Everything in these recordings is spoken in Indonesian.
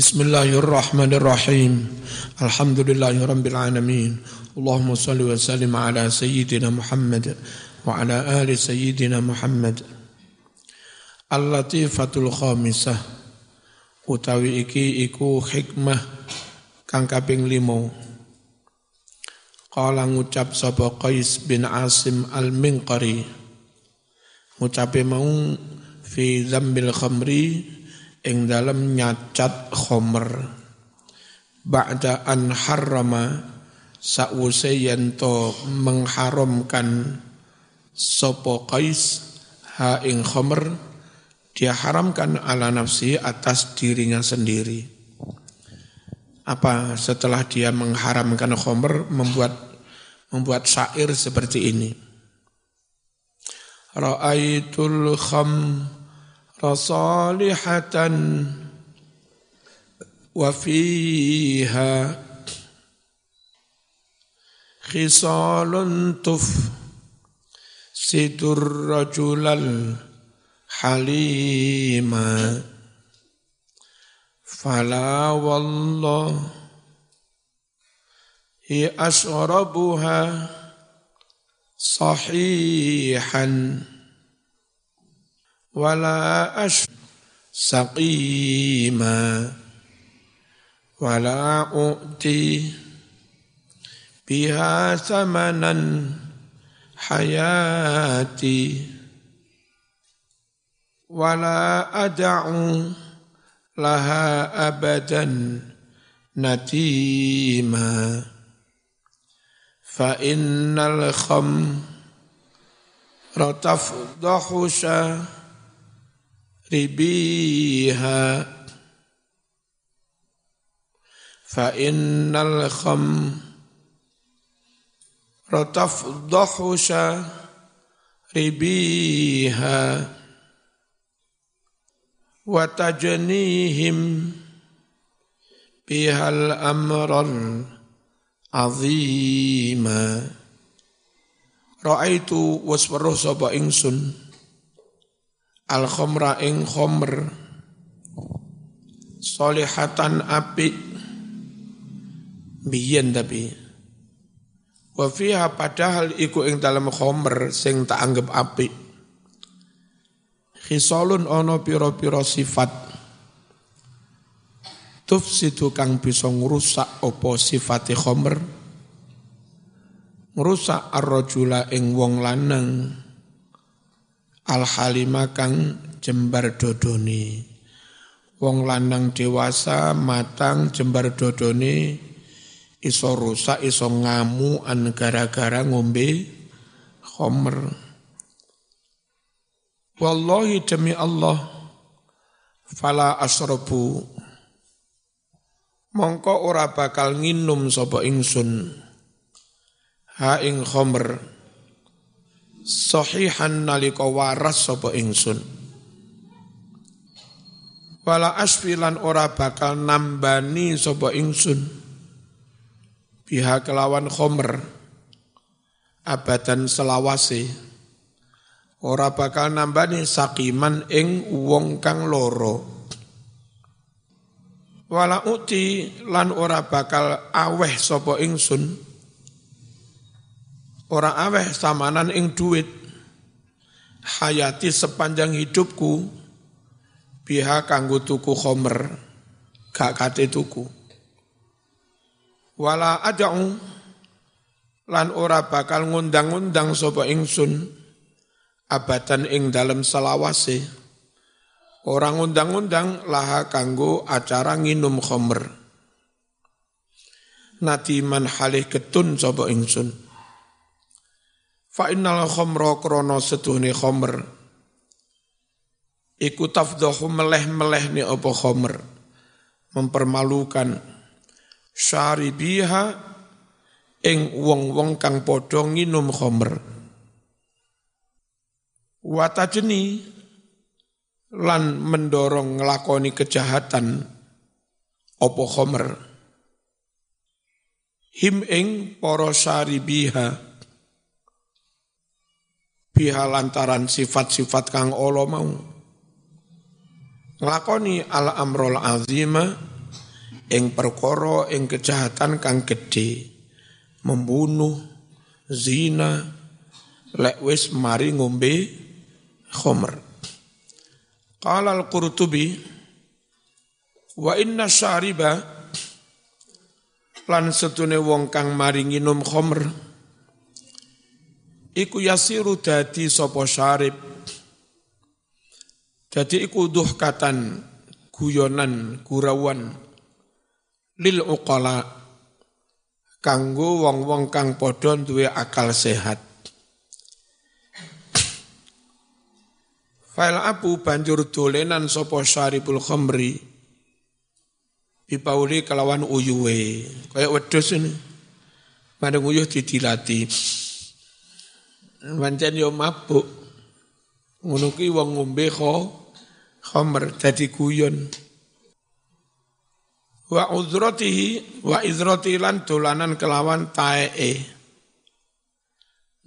Bismillahirrahmanirrahim. Alhamdulillahirabbil alamin. Allahumma shalli wa sallim ala sayyidina Muhammad wa ala ali sayyidina Muhammad. Al-latifatul khamisah utawi iki iku hikmah kang kaping 5. Qala ngucap sapa Qais bin Asim al-Minqari. Ngucape mau fi zambil khamri ing dalam nyacat khomer ba'da an harrama sa'wuse mengharamkan sopo qais ha ing khomer dia haramkan ala nafsi atas dirinya sendiri. Apa setelah dia mengharamkan khomer membuat membuat syair seperti ini? Ra'aitul kham صالحة وفيها خصال تفسد الرجل الحليم. فلا والله هي أشربها صحيحا. Wala ash saqima wala u'ti biha samanan hayati wala ad'u laha abadan natima fa innal kham ratafdahu ribiha fa innal kham ratafdahu ribiha wa tajnihim bihal amral azima Ra'aitu waswaruh sapa ingsun al khomra ing khomer solihatan api. Biyen tapi. Wa padahal iku ing dalam khomer sing tak anggap api. Khisalun ono piro-piro sifat. Tufsidu kang bisa ngrusak opo sifate khomer ngrusak ar-rajula ing wong lanang al halima kang jembar dodoni. Wong lanang dewasa matang jembar dodoni iso rusak iso ngamu an gara-gara ngombe khomer. Wallahi demi Allah fala asrobu. Mongko ora bakal nginum sapa ingsun ha ing khomer sahihan nalika waras sapa ingsun. Wala asfilan ora bakal nambani sapa ingsun. Biha kelawan khomer abadan selawase ora bakal nambani sakiman ing wong kang loro. Wala uti lan ora bakal aweh sapa ingsun Orang aweh samanan ing duit. Hayati sepanjang hidupku biha kanggo tuku khomer gak kate tuku. Wala ada'u lan ora bakal ngundang-undang sapa ingsun abadan ing dalem selawase. Orang undang-undang laha kanggo acara nginum khomer. Nadiman halih ketun sapa ingsun. Fa innal khamra krana setuhne khamr iku tafdahu meleh-meleh ni apa khamr mempermalukan syaribiha ing wong-wong kang padha nginum khamr watajeni lan mendorong ngelakoni kejahatan apa khamr him ing para syaribiha biha lantaran sifat-sifat kang Allah mau. Nglakoni al amrul azima ing perkara ing kejahatan kang gedhe. Membunuh zina lek wis mari ngombe khomer qala al-qurtubi wa inna syariba lan setune wong kang mari nginum khomer iku yasiru dadi sapa syarib. Dadi iku duhkatan guyonan gurawan lil uqala kanggo wong-wong kang padha duwe akal sehat. Fail abu banjur dolenan sapa syaribul khamri Bipauli kelawan uyuwe kayak wedhus ini. Mandang uyuh didilati Pancen yo mabuk. Ngono ki wong ngombe kho khamr dadi guyon. Wa uzratihi wa izrati lan dolanan kelawan tae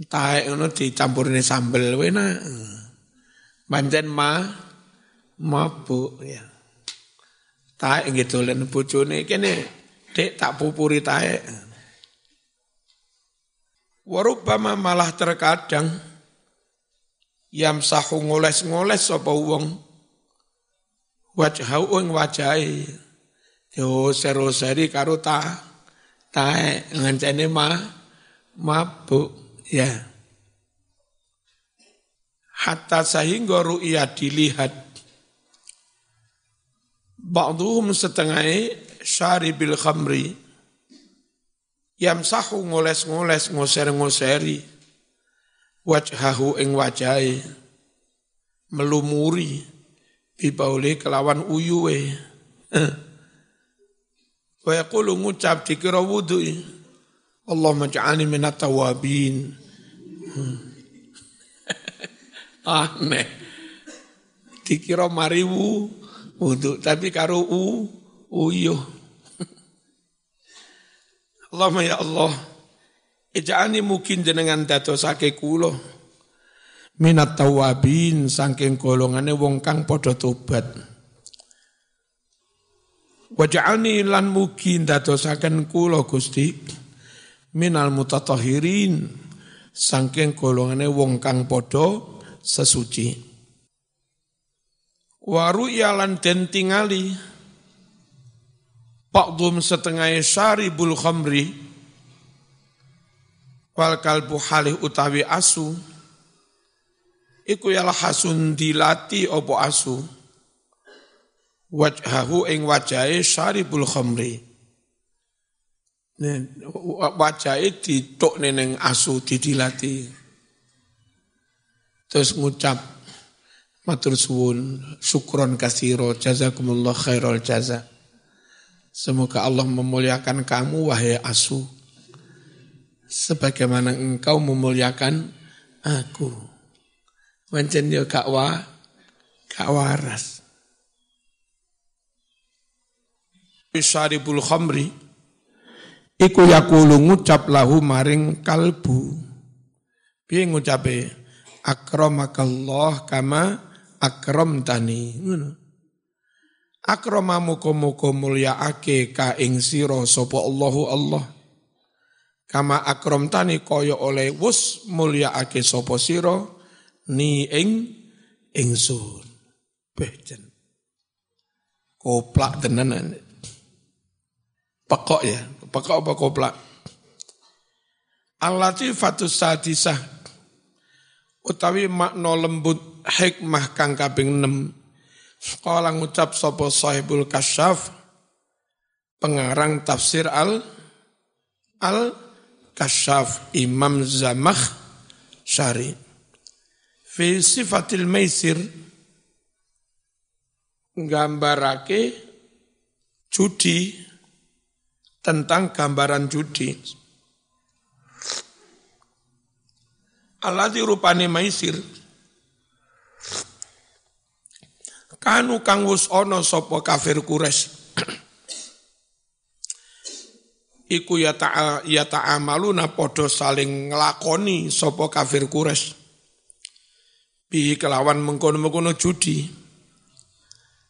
tae ngono dicampurne sambel wena pancen ma mabuk ya. Tae nggih dolen bojone kene dek tak pupuri tae warubama malah terkadang yam sahu ngoles-ngoles sapa wong. Wajhau ing wajahe yo sero-seri karo ta tae ngancene ma mabuk ya. Hatta sehingga ru'ya dilihat. Ba'duhum setengah syaribil khamri yamsahu ngoles-ngoles ngoser-ngoseri. Wajhahu ing wajahe. Melumuri. Bibauli kelawan uyuwe wa yaqulu ngucap dikira wudu'i Allah ja'alni minat tawabin. Aneh. Dikira mariwu wudu tapi karo u uyuh Allahumma ya Allah ij'alni mungkin jenengan dadosake kula. Minat tawabin saking golongane wong kang padha tobat. Waj'alni lan mugi dadosaken kula Gusti minal mutatahirin saking golongane wong kang padha sesuci. Waru yalan den tingali Pakdum setengah syaribul khamri. Wal kalbu halih utawi asu. Iku yalah hasun dilati opo asu. Wajhahu ing wajahe syaribul khamri. Wajahe dituk neneng asu didilati. Terus ngucap matur suwun syukron kasiro jazakumullah khairul jaza semoga Allah memuliakan kamu wahai asu. Sebagaimana engkau memuliakan aku. Wancen yo gak wa gak waras. Syaribul khamri iku yakulu ngucap lahu maring kalbu. Piye ngucape? Akramakallah kama akramtani. Ngono akrama muga-muga mulyaake ka ing sira sapa Allahu Allah. Kama akramtani kaya oleh wus mulyaake sapa sira ni ing ingsun bejen koplak tenan Pekok ya, pekok apa koplak? Al-latifatus sadisah. Utawi makna lembut hikmah kang kaping 6 kala ngucap sapa sahibul kasyaf pengarang tafsir al al kasyaf Imam Zamakh Syari fi sifatil maisir gambarake judi tentang gambaran judi. Alladzi rupane maisir kanu kang wus ana sapa kafir Quraisy iku ya ta ya ta'amaluna padha saling nglakoni sapa kafir Quraisy bi kelawan mengkono-mengkono judi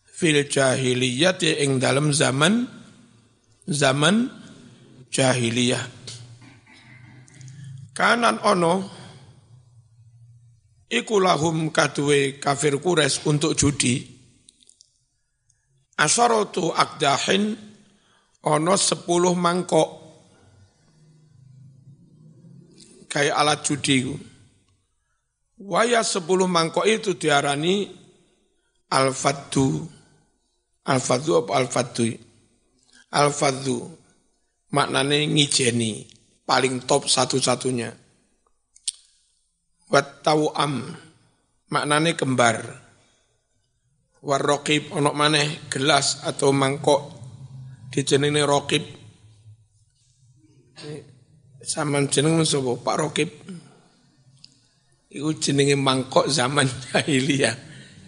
fil jahiliyah ing dalam zaman zaman jahiliyah. Kanan ono iku lahum kadue kafir kures untuk judi. Asaratu akdahin ono sepuluh mangkok kayak alat judi. Waya sepuluh mangkok itu diarani al-faddu. Al-faddu apa al-faddu? Al-faddu maknanya ngijeni, paling top satu-satunya. Wat am maknanya kembar. Warrokib onok maneh gelas atau mangkok dijenenge rokib. Zaman jeneng sapa Pak Rokib. Iku jenenge mangkok zaman jahiliyah.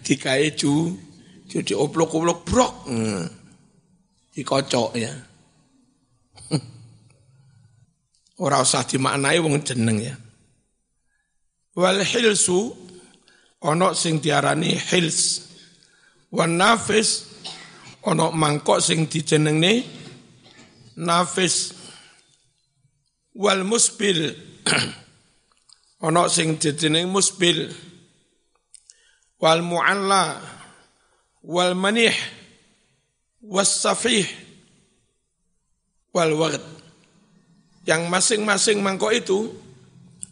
Dikae ju jadi oplok-oplok brok. Hmm. Dikocok ya. Ora usah dimaknai wong jeneng ya. Wal hilsu ana sing diarani hils. Wan nafis ana mangkok sing dijenengne nafis. Wal musbil ana sing dijeneng musbil. Wal mualla wal manih was safih wal wagd yang masing-masing mangkok itu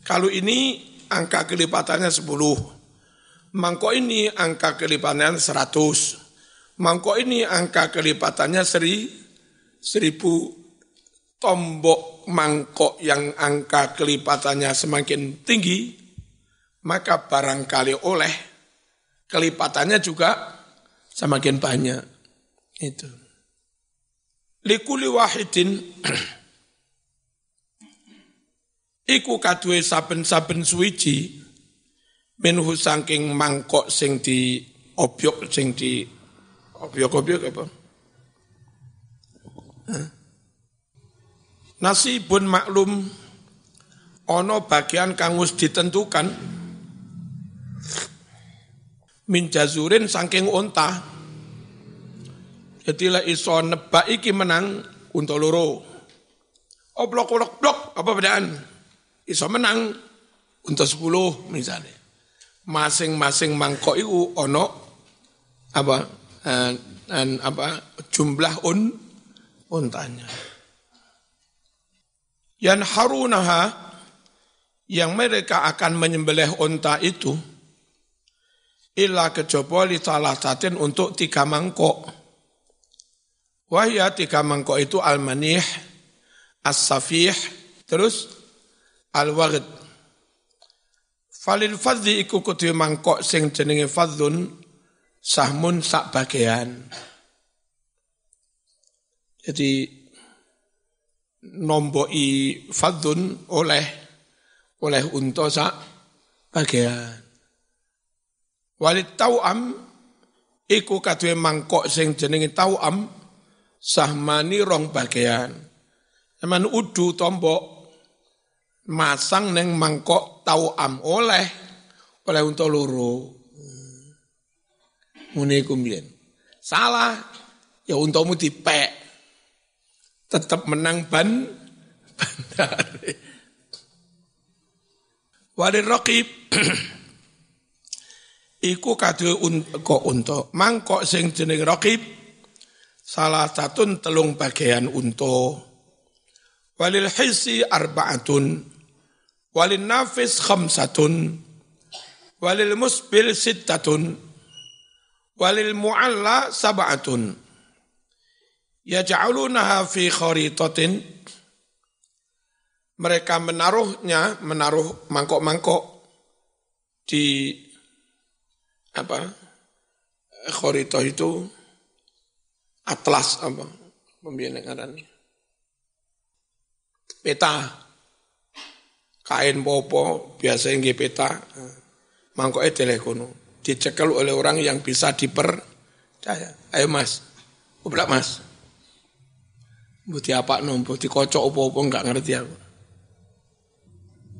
kalau ini angka kelipatannya 10. Mangkok ini angka kelipatannya 100. Mangkok ini angka kelipatannya seri, 1000. Tombok mangkok yang angka kelipatannya semakin tinggi, maka barangkali oleh kelipatannya juga semakin banyak. Itu. Likuli wahidin iku kadue saben-saben suwiji minhu saking mangkok sing di obyok sing di obyok-obyok apa? Nasibun maklum ono bagian kangus ditentukan min jazurin saking unta. Jadi lah iso nebak iki menang untuk loro. Oblok oblok blok apa bedaan? iso menang untuk sepuluh misalnya. Masing-masing mangkok itu ono apa dan eh, apa jumlah un untanya. Yang harunaha yang mereka akan menyembelih unta itu illa kejaba li satin untuk tiga mangkok. Wahya tiga mangkok itu al-manih, as-safih, terus al-wagd. Falil fadli iku kudu mangkok sing jenenge fadlun sahmun sak bagian. Jadi nomboi fadlun oleh oleh unta sak bagian. Walid tauam iku kadue mangkok sing jenenge tauam sahmani rong bagian. Eman udu tombok masang neng mangkok tau am oleh oleh untuk loro. Mune kumbien. Salah ya untungmu dipek. Tetap menang ban bandar. Rokib iku kado un, kok untuk mangkok sing jeneng rokib salah satu telung bagian untuk walil hisi arbaatun walin nafis khamsatun. Walil musbil sittatun. Walil mu'alla sab'atun. Yaj'alunaha fi kharitatin mereka menaruhnya menaruh mangkok-mangkok di apa kharita itu. Atlas apa pembiayaan peta kain popo biasa yang peta. Mangkok kono. Dicekel oleh orang yang bisa dipercaya. Ayo mas. Ublak mas. Buti apa nompo dikocok opo-opo enggak ngerti aku.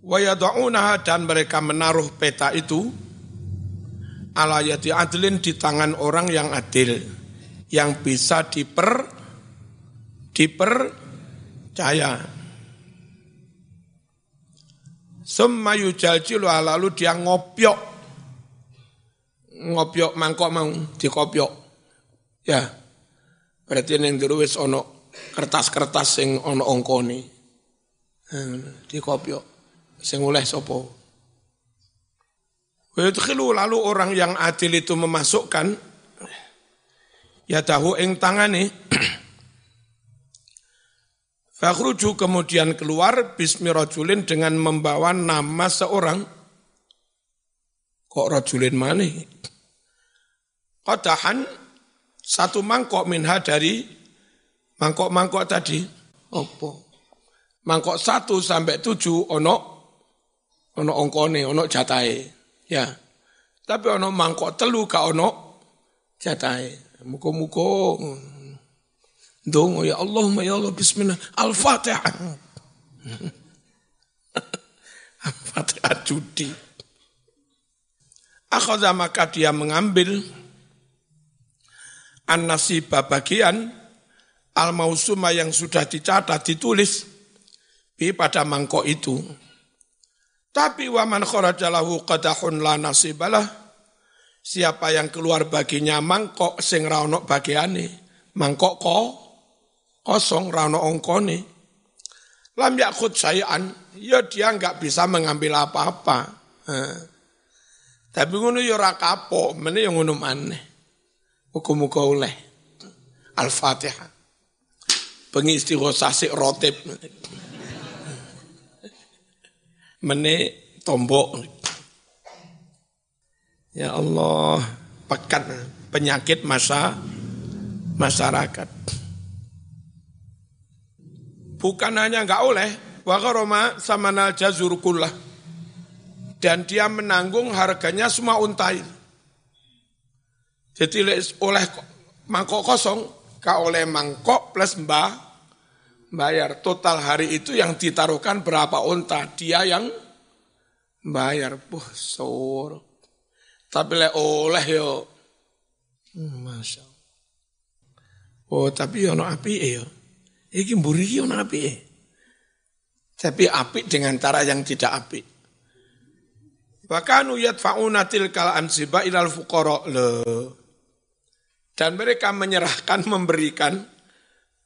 Wayadaunaha dan mereka menaruh peta itu ala yati adlin di tangan orang yang adil yang bisa diper dipercaya. Summa yujaljilu lalu dia ngopiok. Ngopiok mangkok mau dikopiok. Ya. Berarti dulu wis ono kertas-kertas sing ono ongkone. Dikopiok. Sing oleh sapa? lalu orang yang adil itu memasukkan ya tahu ing tangane Fakhruju kemudian keluar bismi rajulin dengan membawa nama seorang kok rajulin mana? Kodahan satu mangkok minha dari mangkok-mangkok tadi. Opo? Mangkok satu sampai tujuh ono ono ongkone, ono jatai. Ya. Tapi ono mangkok telu ka ono jatahe. Muka-muka Dongo ya Allah, ya Allah, bismillah. Al-Fatihah. Al-Fatihah judi. Akhadha maka dia mengambil an-nasibah bagian al-mausuma yang sudah dicatat, ditulis di pada mangkok itu. Tapi waman kharajalahu qadahun la nasibalah. Siapa yang keluar baginya mangkok sing ra ono bagiane, mangkok ko kosong ra ono ongkone. Lam yakut sayan, ya dia enggak bisa mengambil apa-apa. Tapi ngono ya ora kapok, mene yang ngono maneh. Muga-muga oleh. Al-Fatihah. Bengi istighosah sik rotib mene tombok. Ya Allah, pekat penyakit masa masyarakat. Bukan hanya enggak oleh, wakaroma samanal jazur kullah. Dan dia menanggung harganya semua untai. Jadi oleh mangkok kosong, kau oleh mangkok plus mbah bayar. Total hari itu yang ditaruhkan berapa unta? Dia yang bayar. Buh sor tapi le oleh yo hmm, masya oh tapi yo no api yo iki mburi yo no api tapi api dengan cara yang tidak api Bahkan uyat faunatil kal ansiba ilal fuqara dan mereka menyerahkan memberikan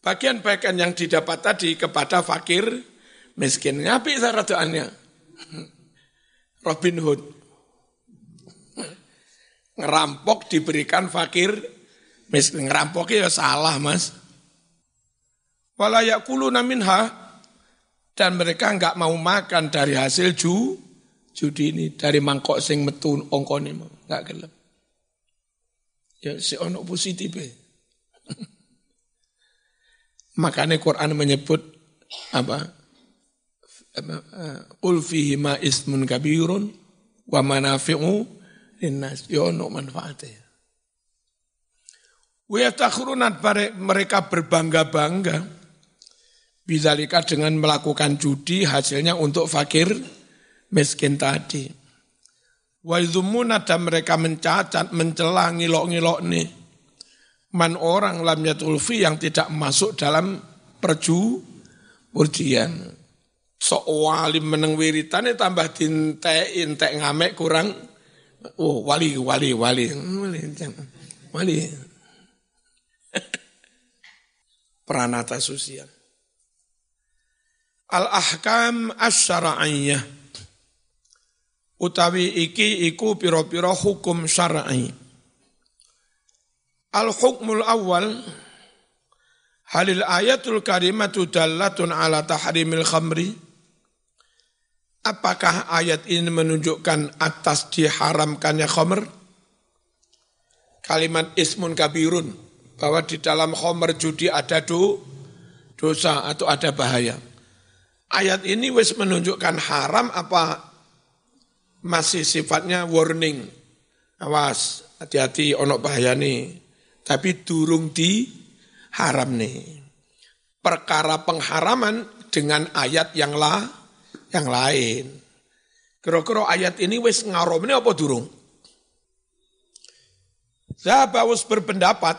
bagian-bagian yang didapat tadi kepada fakir miskin. Ngapi saratuannya. Robin Hood. Ngerampok diberikan fakir miskin. Ngerampoknya ya salah mas. Walayak kulu naminha. Dan mereka enggak mau makan dari hasil ju, judi ini. Dari mangkok sing metu ongkone. Enggak gelap. Ya si ono positif ya. Makanya Quran menyebut apa? Qul fihi ma ismun kabirun wa manafi'u linnas. Ya no manfaatnya. Wa takhrunat mereka berbangga-bangga Bizalika dengan melakukan judi hasilnya untuk fakir miskin tadi. Wa dan mereka mencacat, mencela, ngilok-ngilok nih man orang lam yatulfi yang tidak masuk dalam perju perjian. Sok wali meneng wiritane tambah dinte intek ngamek kurang oh wali wali wali wali wali peranata sosial. Al ahkam asyara'iyah utawi iki iku piro-piro hukum syar'i. Al-hukmul awal Halil ayatul karimatu dallatun ala tahrimil khamri Apakah ayat ini menunjukkan atas diharamkannya khamr? Kalimat ismun kabirun bahwa di dalam khamr judi ada do, dosa atau ada bahaya. Ayat ini wis menunjukkan haram apa masih sifatnya warning. Awas, hati-hati onok bahaya nih tapi durung di haram nih. Perkara pengharaman dengan ayat yang lah yang lain. Kira-kira ayat ini wis ngaromne apa durung? Zahabawus berpendapat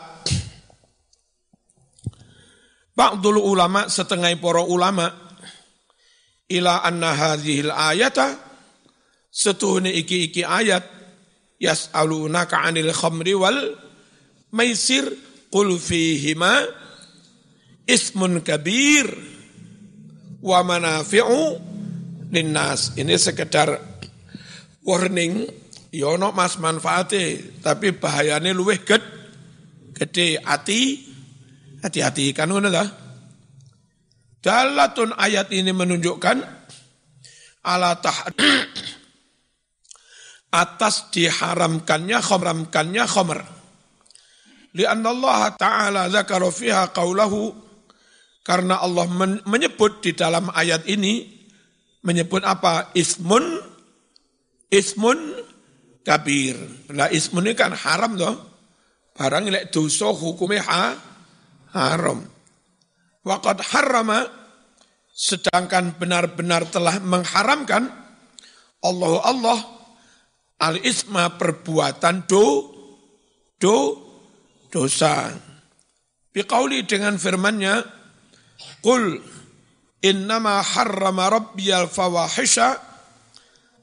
Ba'dul ulama setengah para ulama ila anna hadhil ayata setuhune iki-iki ayat yas'alunaka 'anil khamri wal maisir qul fihima ismun kabir wa manafi'u linnas. Ini sekedar warning, yono ya mas manfaate, tapi bahayanya luweh ged, gede hati, hati-hati kan ngono dah. Dalatun ayat ini menunjukkan ala tah atas diharamkannya khamramkannya khamr. Lianna Allah Ta'ala zakara fiha qawlahu karena Allah menyebut di dalam ayat ini menyebut apa? Ismun ismun kabir. Nah ismun ini kan haram toh. Barang ini dosa hukumnya ha, haram. Waqad harrama sedangkan benar-benar telah mengharamkan Allah Allah al-isma perbuatan do do dosa. Biqauli dengan firmannya Qul innama harrama rabbiyal fawahisha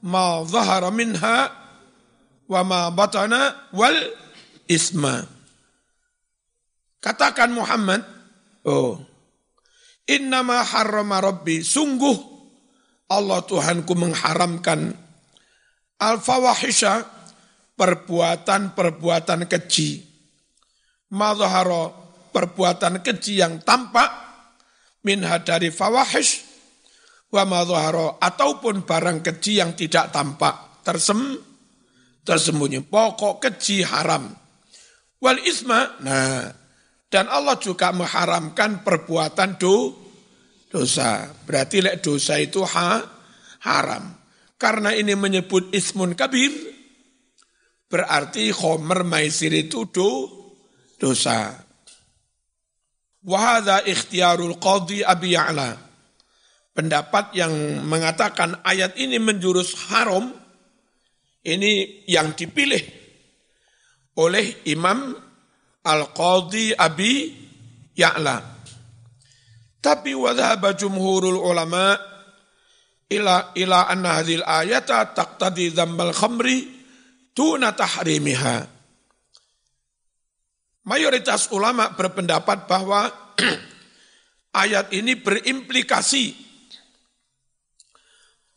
ma zahara minha wa ma batana wal isma. Katakan Muhammad, oh, innama harrama rabbi, sungguh Allah Tuhanku mengharamkan al-fawahisha, perbuatan-perbuatan keji. Mazhara, perbuatan keji yang tampak, minha dari fawahish wa madhahara ataupun barang keji yang tidak tampak tersem tersembunyi. Pokok keji haram. Wal isma nah dan Allah juga mengharamkan perbuatan do dosa. Berarti lek dosa itu ha, haram. Karena ini menyebut ismun kabir berarti khomer maisir itu do dosa. Wahada ikhtiarul qadhi Abi Ya'la. Pendapat yang mengatakan ayat ini menjurus haram, ini yang dipilih oleh Imam Al-Qadhi Abi Ya'la. Tapi wadhaba jumhurul ulama ila ila anna hadhil ayata taqtadi dzambal khamri tuna tahrimiha. Mayoritas ulama berpendapat bahwa ayat ini berimplikasi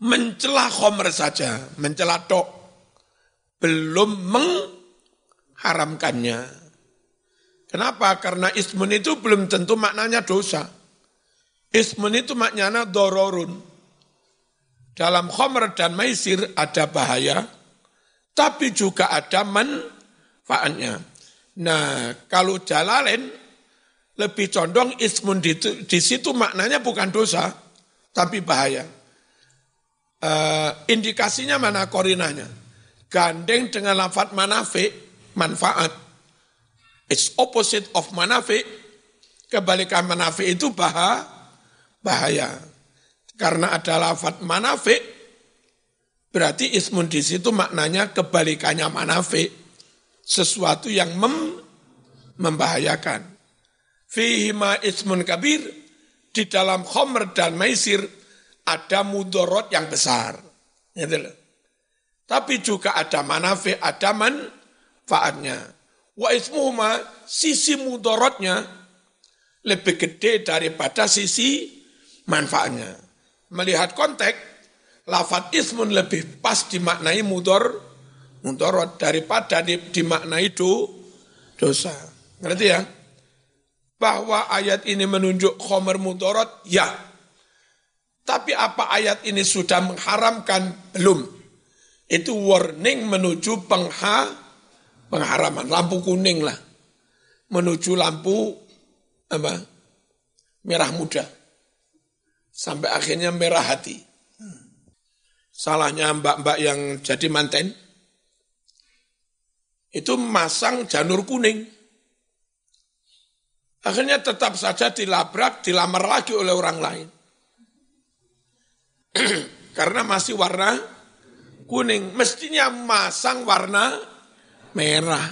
mencela khomer saja, mencela tok, belum mengharamkannya. Kenapa? Karena ismun itu belum tentu maknanya dosa. Ismun itu maknanya dororun. Dalam khomer dan maisir ada bahaya, tapi juga ada manfaatnya. Nah, kalau jalalain lebih condong ismun di, di situ maknanya bukan dosa, tapi bahaya. Uh, indikasinya mana korinanya? Gandeng dengan lafat manafik, manfaat. It's opposite of manafik. Kebalikan manafik itu bah, bahaya. Karena ada lafat manafik, berarti ismun di situ maknanya kebalikannya manafik sesuatu yang mem membahayakan. Fihima ismun kabir, di dalam khomer dan maisir ada mudorot yang besar. Tapi juga ada manafi, ada manfaatnya. Wa ismuhuma, sisi mudorotnya lebih gede daripada sisi manfaatnya. Melihat konteks, lafat ismun lebih pas dimaknai mudor, mudorot daripada dimaknai do, dosa. Ngerti ya? Bahwa ayat ini menunjuk khomer mudorot, ya. Tapi apa ayat ini sudah mengharamkan? Belum. Itu warning menuju pengha, pengharaman. Lampu kuning lah. Menuju lampu apa? merah muda. Sampai akhirnya merah hati. Salahnya mbak-mbak yang jadi manten, itu masang janur kuning. Akhirnya tetap saja dilabrak, dilamar lagi oleh orang lain. Karena masih warna kuning. Mestinya masang warna merah.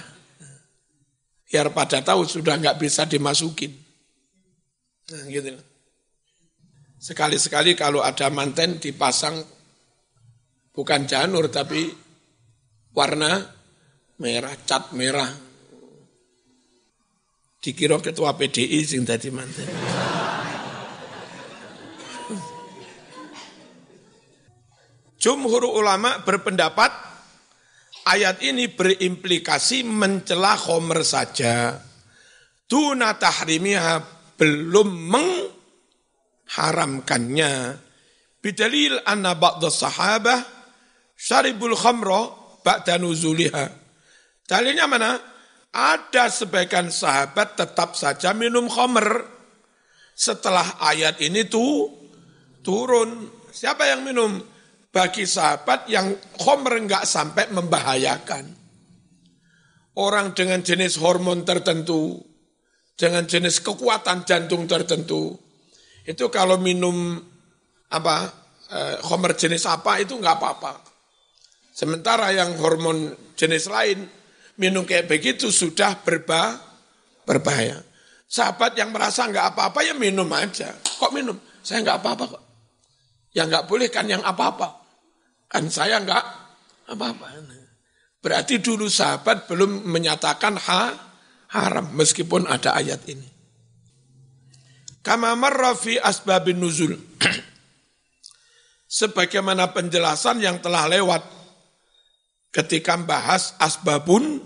Biar pada tahu sudah nggak bisa dimasukin. Nah, gitu. Sekali-sekali kalau ada manten dipasang bukan janur tapi warna merah, cat merah. Dikira ketua PDI sing tadi manten. Jumhur ulama berpendapat ayat ini berimplikasi mencela khomer saja. Tuna tahrimiha belum mengharamkannya. Bidalil anna ba'da sahabah syaribul khamra ba'da nuzuliha. Dalilnya mana? Ada sebagian sahabat tetap saja minum khamr setelah ayat ini tuh turun. Siapa yang minum? Bagi sahabat yang khomer enggak sampai membahayakan. Orang dengan jenis hormon tertentu, dengan jenis kekuatan jantung tertentu, itu kalau minum apa eh, khomer jenis apa itu enggak apa-apa. Sementara yang hormon jenis lain minum kayak begitu sudah berba, berbahaya. Sahabat yang merasa enggak apa-apa ya minum aja. Kok minum? Saya enggak apa-apa kok. Yang enggak boleh kan yang apa-apa. Kan saya enggak apa-apa. Berarti dulu sahabat belum menyatakan ha, haram meskipun ada ayat ini. Kama marra fi asbabin nuzul. Sebagaimana penjelasan yang telah lewat ketika membahas asbabun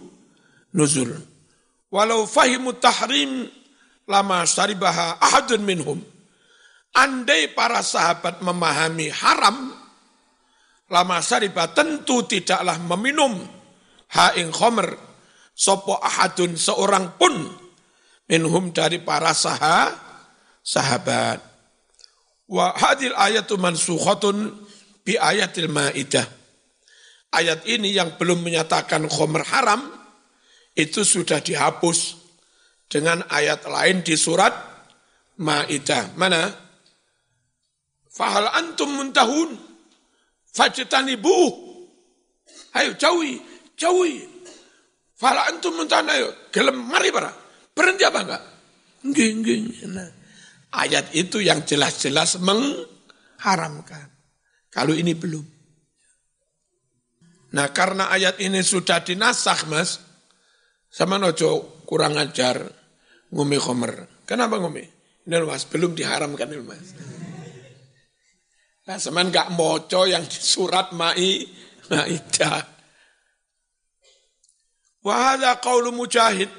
nuzul. Walau fahimu tahrim lama syaribaha ahadun minhum. Andai para sahabat memahami haram, lama syariba tentu tidaklah meminum haing khomer sopo ahadun seorang pun minhum dari para saha, sahabat. Wa hadil ayatu mansukhatun bi ayatil ma'idah. Ayat ini yang belum menyatakan khomer haram, itu sudah dihapus dengan ayat lain di surat Ma'idah. Mana? Fahal antum muntahun bu, Ayo jauhi, jauhi. Fala antum muntan ayo, gelem mari para. Berhenti apa enggak? Enggak. Nah, ayat itu yang jelas-jelas mengharamkan. Kalau ini belum. Nah karena ayat ini sudah dinasah mas, sama nojo kurang ajar ngumi khomer. Kenapa ngumi? Ini mas, belum diharamkan ini mas. Nah, semen gak moco yang surat Ma'i, Ma'idah. Wahada qaulu mujahid.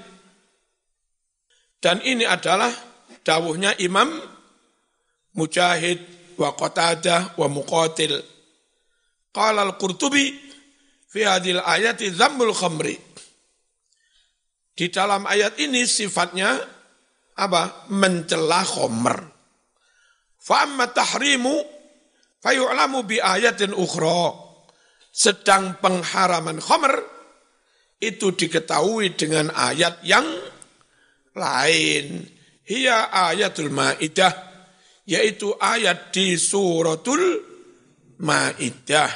Dan ini adalah dawuhnya Imam Mujahid wa Qatadah wa Muqatil. Qala al-Qurtubi fi hadil ayati dhammul khamri. Di dalam ayat ini sifatnya apa? Mencela khomer. Fa'amma tahrimu Fayu'lamu bi ayatin ukhra. Sedang pengharaman khomer itu diketahui dengan ayat yang lain. Hiya ayatul ma'idah. Yaitu ayat di suratul ma'idah.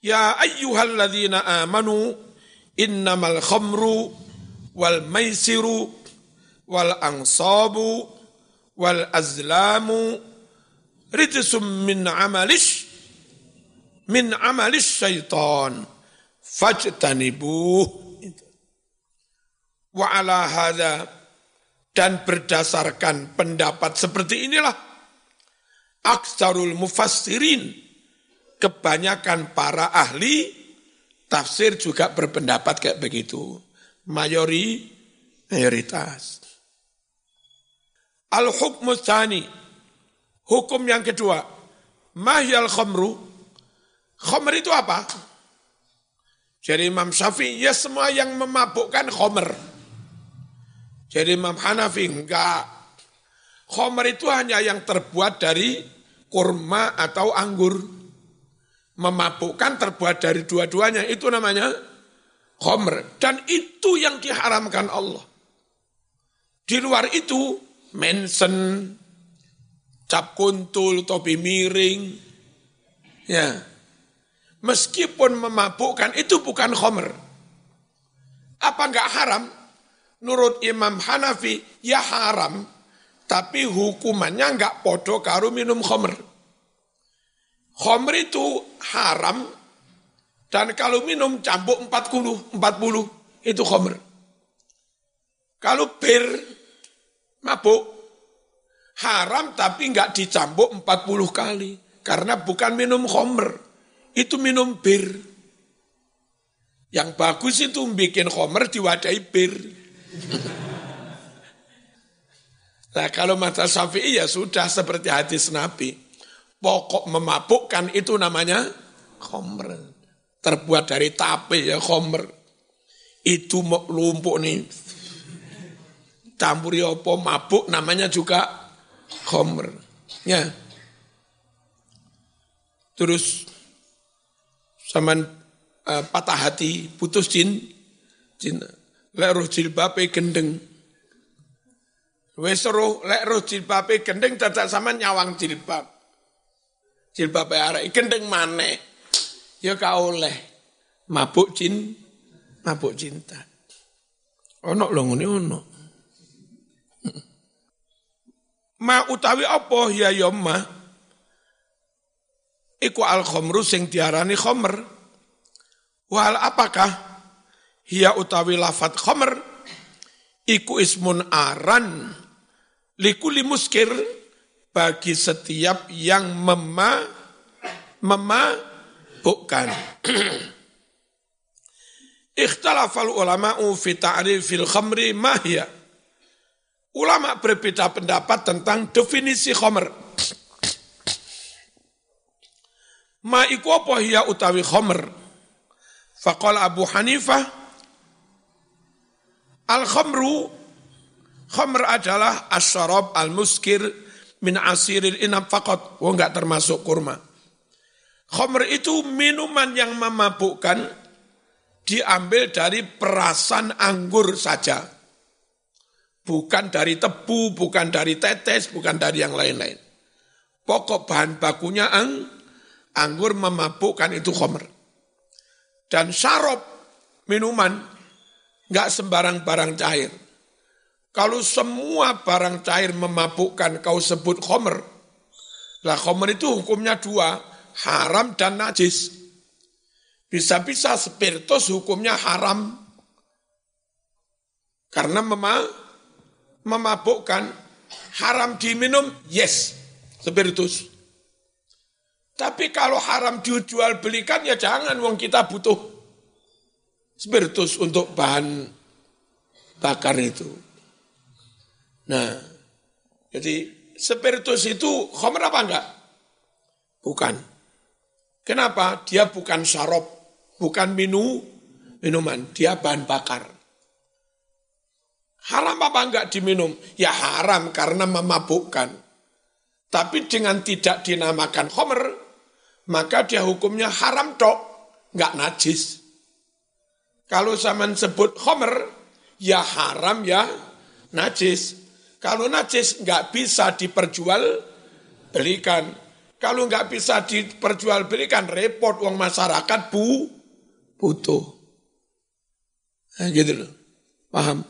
Ya ayyuhalladzina amanu innamal khamru wal maisiru wal angsabu wal azlamu rijsum min amalish min amalish syaitan. Fajtanibuh wa ala hadha. Dan berdasarkan pendapat seperti inilah aksarul mufassirin kebanyakan para ahli tafsir juga berpendapat kayak begitu. Mayori mayoritas. Al hukmu tsani Hukum yang kedua, mahyal khamru. Khamr itu apa? Jadi Imam Syafi'i, ya semua yang memabukkan khamr. Jadi Imam Hanafi, enggak. Khamr itu hanya yang terbuat dari kurma atau anggur. Memabukkan terbuat dari dua-duanya, itu namanya khamr. Dan itu yang diharamkan Allah. Di luar itu, mensen, cap kuntul, topi miring. Ya. Meskipun memabukkan itu bukan khomer. Apa enggak haram? Nurut Imam Hanafi, ya haram. Tapi hukumannya enggak podo karo minum khomer. Khomer itu haram dan kalau minum cambuk 40, 40 itu khomer. Kalau bir mabuk haram tapi enggak dicambuk 40 kali karena bukan minum khomer, itu minum bir. Yang bagus itu bikin khomer diwadahi bir. Nah kalau mata syafi'i ya sudah seperti hadis Nabi. Pokok memabukkan itu namanya khomer. Terbuat dari tape ya khomer. Itu lumpuk nih. Campuri apa mabuk namanya juga khomer. Ya. Terus zaman uh, patah hati, putus jin, jin lek roh jilbabe gendeng Wes roh lek roh jilbabe gendeng dadak sama nyawang jilbab. Jilbab arek gendeng maneh. Ya ka oleh mabuk jin, mabuk cinta. Ono lho ngene ono. Ma utawi apa ya ya ma? Iku al khamru sing diarani khamr. Wal apakah hiya utawi lafat khamr iku ismun aran likuli muskir bagi setiap yang mema memabukkan. Ikhtalafal ulama'u fi ta'rifil khamri mahya. Ulama berbeda pendapat tentang definisi khamr. Ma iku apa hiya utawi khamr? Faqala Abu Hanifah Al khamru Khamr adalah asyarab al-muskir min asiril inam fakot. Oh enggak termasuk kurma. Khamr itu minuman yang memabukkan diambil dari perasan anggur saja. Bukan dari tebu, bukan dari tetes, bukan dari yang lain-lain. Pokok bahan bakunya ang, anggur memabukkan itu khamr. Dan syarab minuman, enggak sembarang barang cair kalau semua barang cair memabukkan kau sebut khomer, lah khomer itu hukumnya dua, haram dan najis. Bisa-bisa spiritus hukumnya haram. Karena mema, memabukkan, haram diminum, yes, spiritus. Tapi kalau haram dijual belikan ya jangan, wong kita butuh spiritus untuk bahan bakar itu. Nah, jadi spiritus itu khamr apa enggak? Bukan. Kenapa? Dia bukan syarab, bukan minu, minuman, dia bahan bakar. Haram apa enggak diminum? Ya haram karena memabukkan. Tapi dengan tidak dinamakan khamr, maka dia hukumnya haram tok, enggak najis. Kalau zaman sebut khamr, ya haram ya najis. Kalau najis nggak bisa diperjual belikan. Kalau nggak bisa diperjual belikan, repot uang masyarakat bu butuh. Nah, gitu loh. Paham?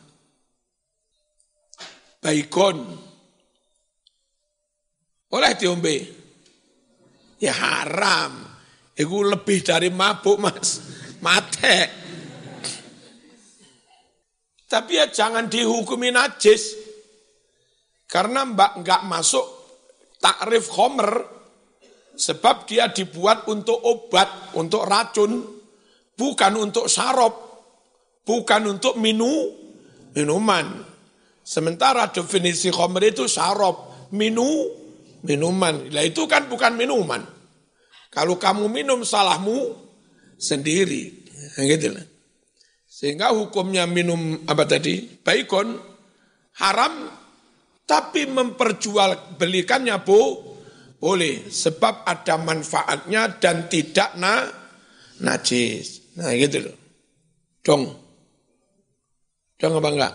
Baikon. Oleh diombe. Ya haram. Itu lebih dari mabuk mas. Mate. Tapi ya jangan dihukumi najis. Karena mbak nggak masuk takrif khomer, sebab dia dibuat untuk obat, untuk racun, bukan untuk sarop, bukan untuk minu, minuman. Sementara definisi khomer itu sarop, minu, minuman. Nah itu kan bukan minuman. Kalau kamu minum salahmu sendiri. Gitu lah. Sehingga hukumnya minum apa tadi? Baikon haram tapi memperjualbelikannya bu, boleh. Sebab ada manfaatnya dan tidak na, najis. Nah gitu loh. Dong. Dong apa enggak?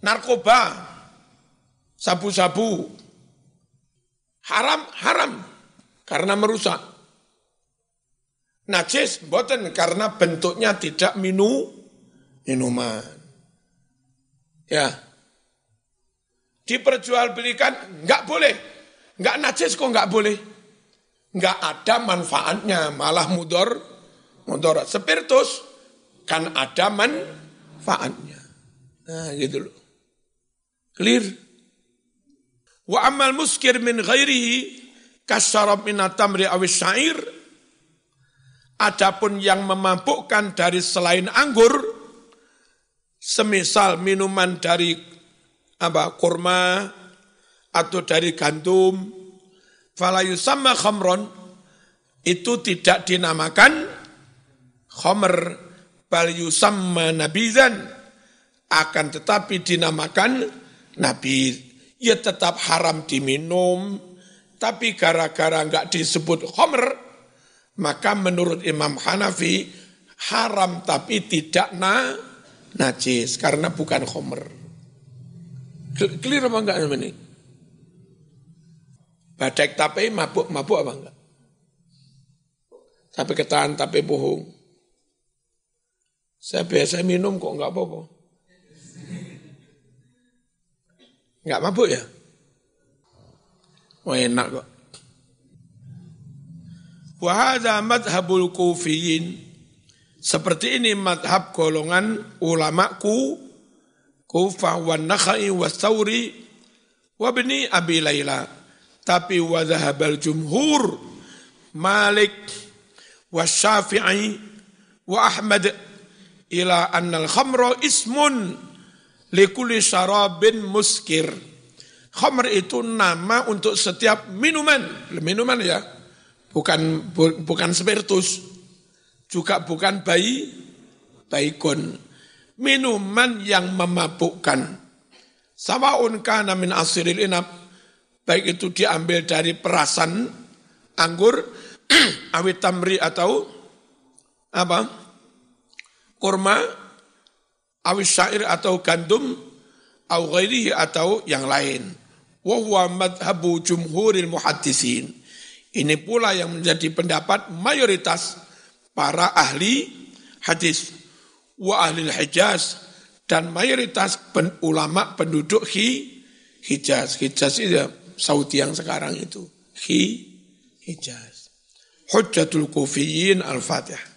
Narkoba, sabu-sabu, haram, haram. Karena merusak. Najis, boten karena bentuknya tidak minu, minuman. Ya, diperjualbelikan nggak boleh. Nggak najis kok nggak boleh. Nggak ada manfaatnya, malah mudor, mudor. Spiritus kan ada manfaatnya. Nah gitu loh. Clear? Wa amal muskir min ghairihi kasyarab min atamri awis syair. Adapun yang memabukkan dari selain anggur, semisal minuman dari apa kurma atau dari gandum, falayu sama khamron, itu tidak dinamakan khamr bal yusamma nabizan akan tetapi dinamakan nabi ya tetap haram diminum tapi gara-gara enggak disebut khamr maka menurut Imam Hanafi haram tapi tidak na najis karena bukan khamr. Clear apa enggak ini? Badai tapi mabuk mabuk apa enggak sampai ketahan tapi bohong saya biasa minum kok enggak apa-apa. Enggak mabuk ya? Oh enak kok. Wahada madhabul kufiyin. Seperti ini madhab golongan ulamaku Kufah wa Nakhai wa Thawri wa bni Abi Layla. Tapi wa jumhur Malik wa Syafi'i wa Ahmad ila annal khamra ismun likuli syarabin muskir. Khamr itu nama untuk setiap minuman. Minuman ya, bukan bu, bukan spiritus, juga bukan bayi, baikon. Minuman yang memabukkan. Sawaun kana min asiril inab, baik itu diambil dari perasan anggur, awit tamri atau apa? kurma, awis syair atau gandum, au atau yang lain. Madhabu jumhuril muhaddisin. Ini pula yang menjadi pendapat mayoritas para ahli hadis. Wa ahli hijaz dan mayoritas pen, ulama penduduk hi, Hijaz. Hijaz itu Saudi yang sekarang itu. Hi, Hijaz. Hujjatul Kufiyin Al-Fatihah.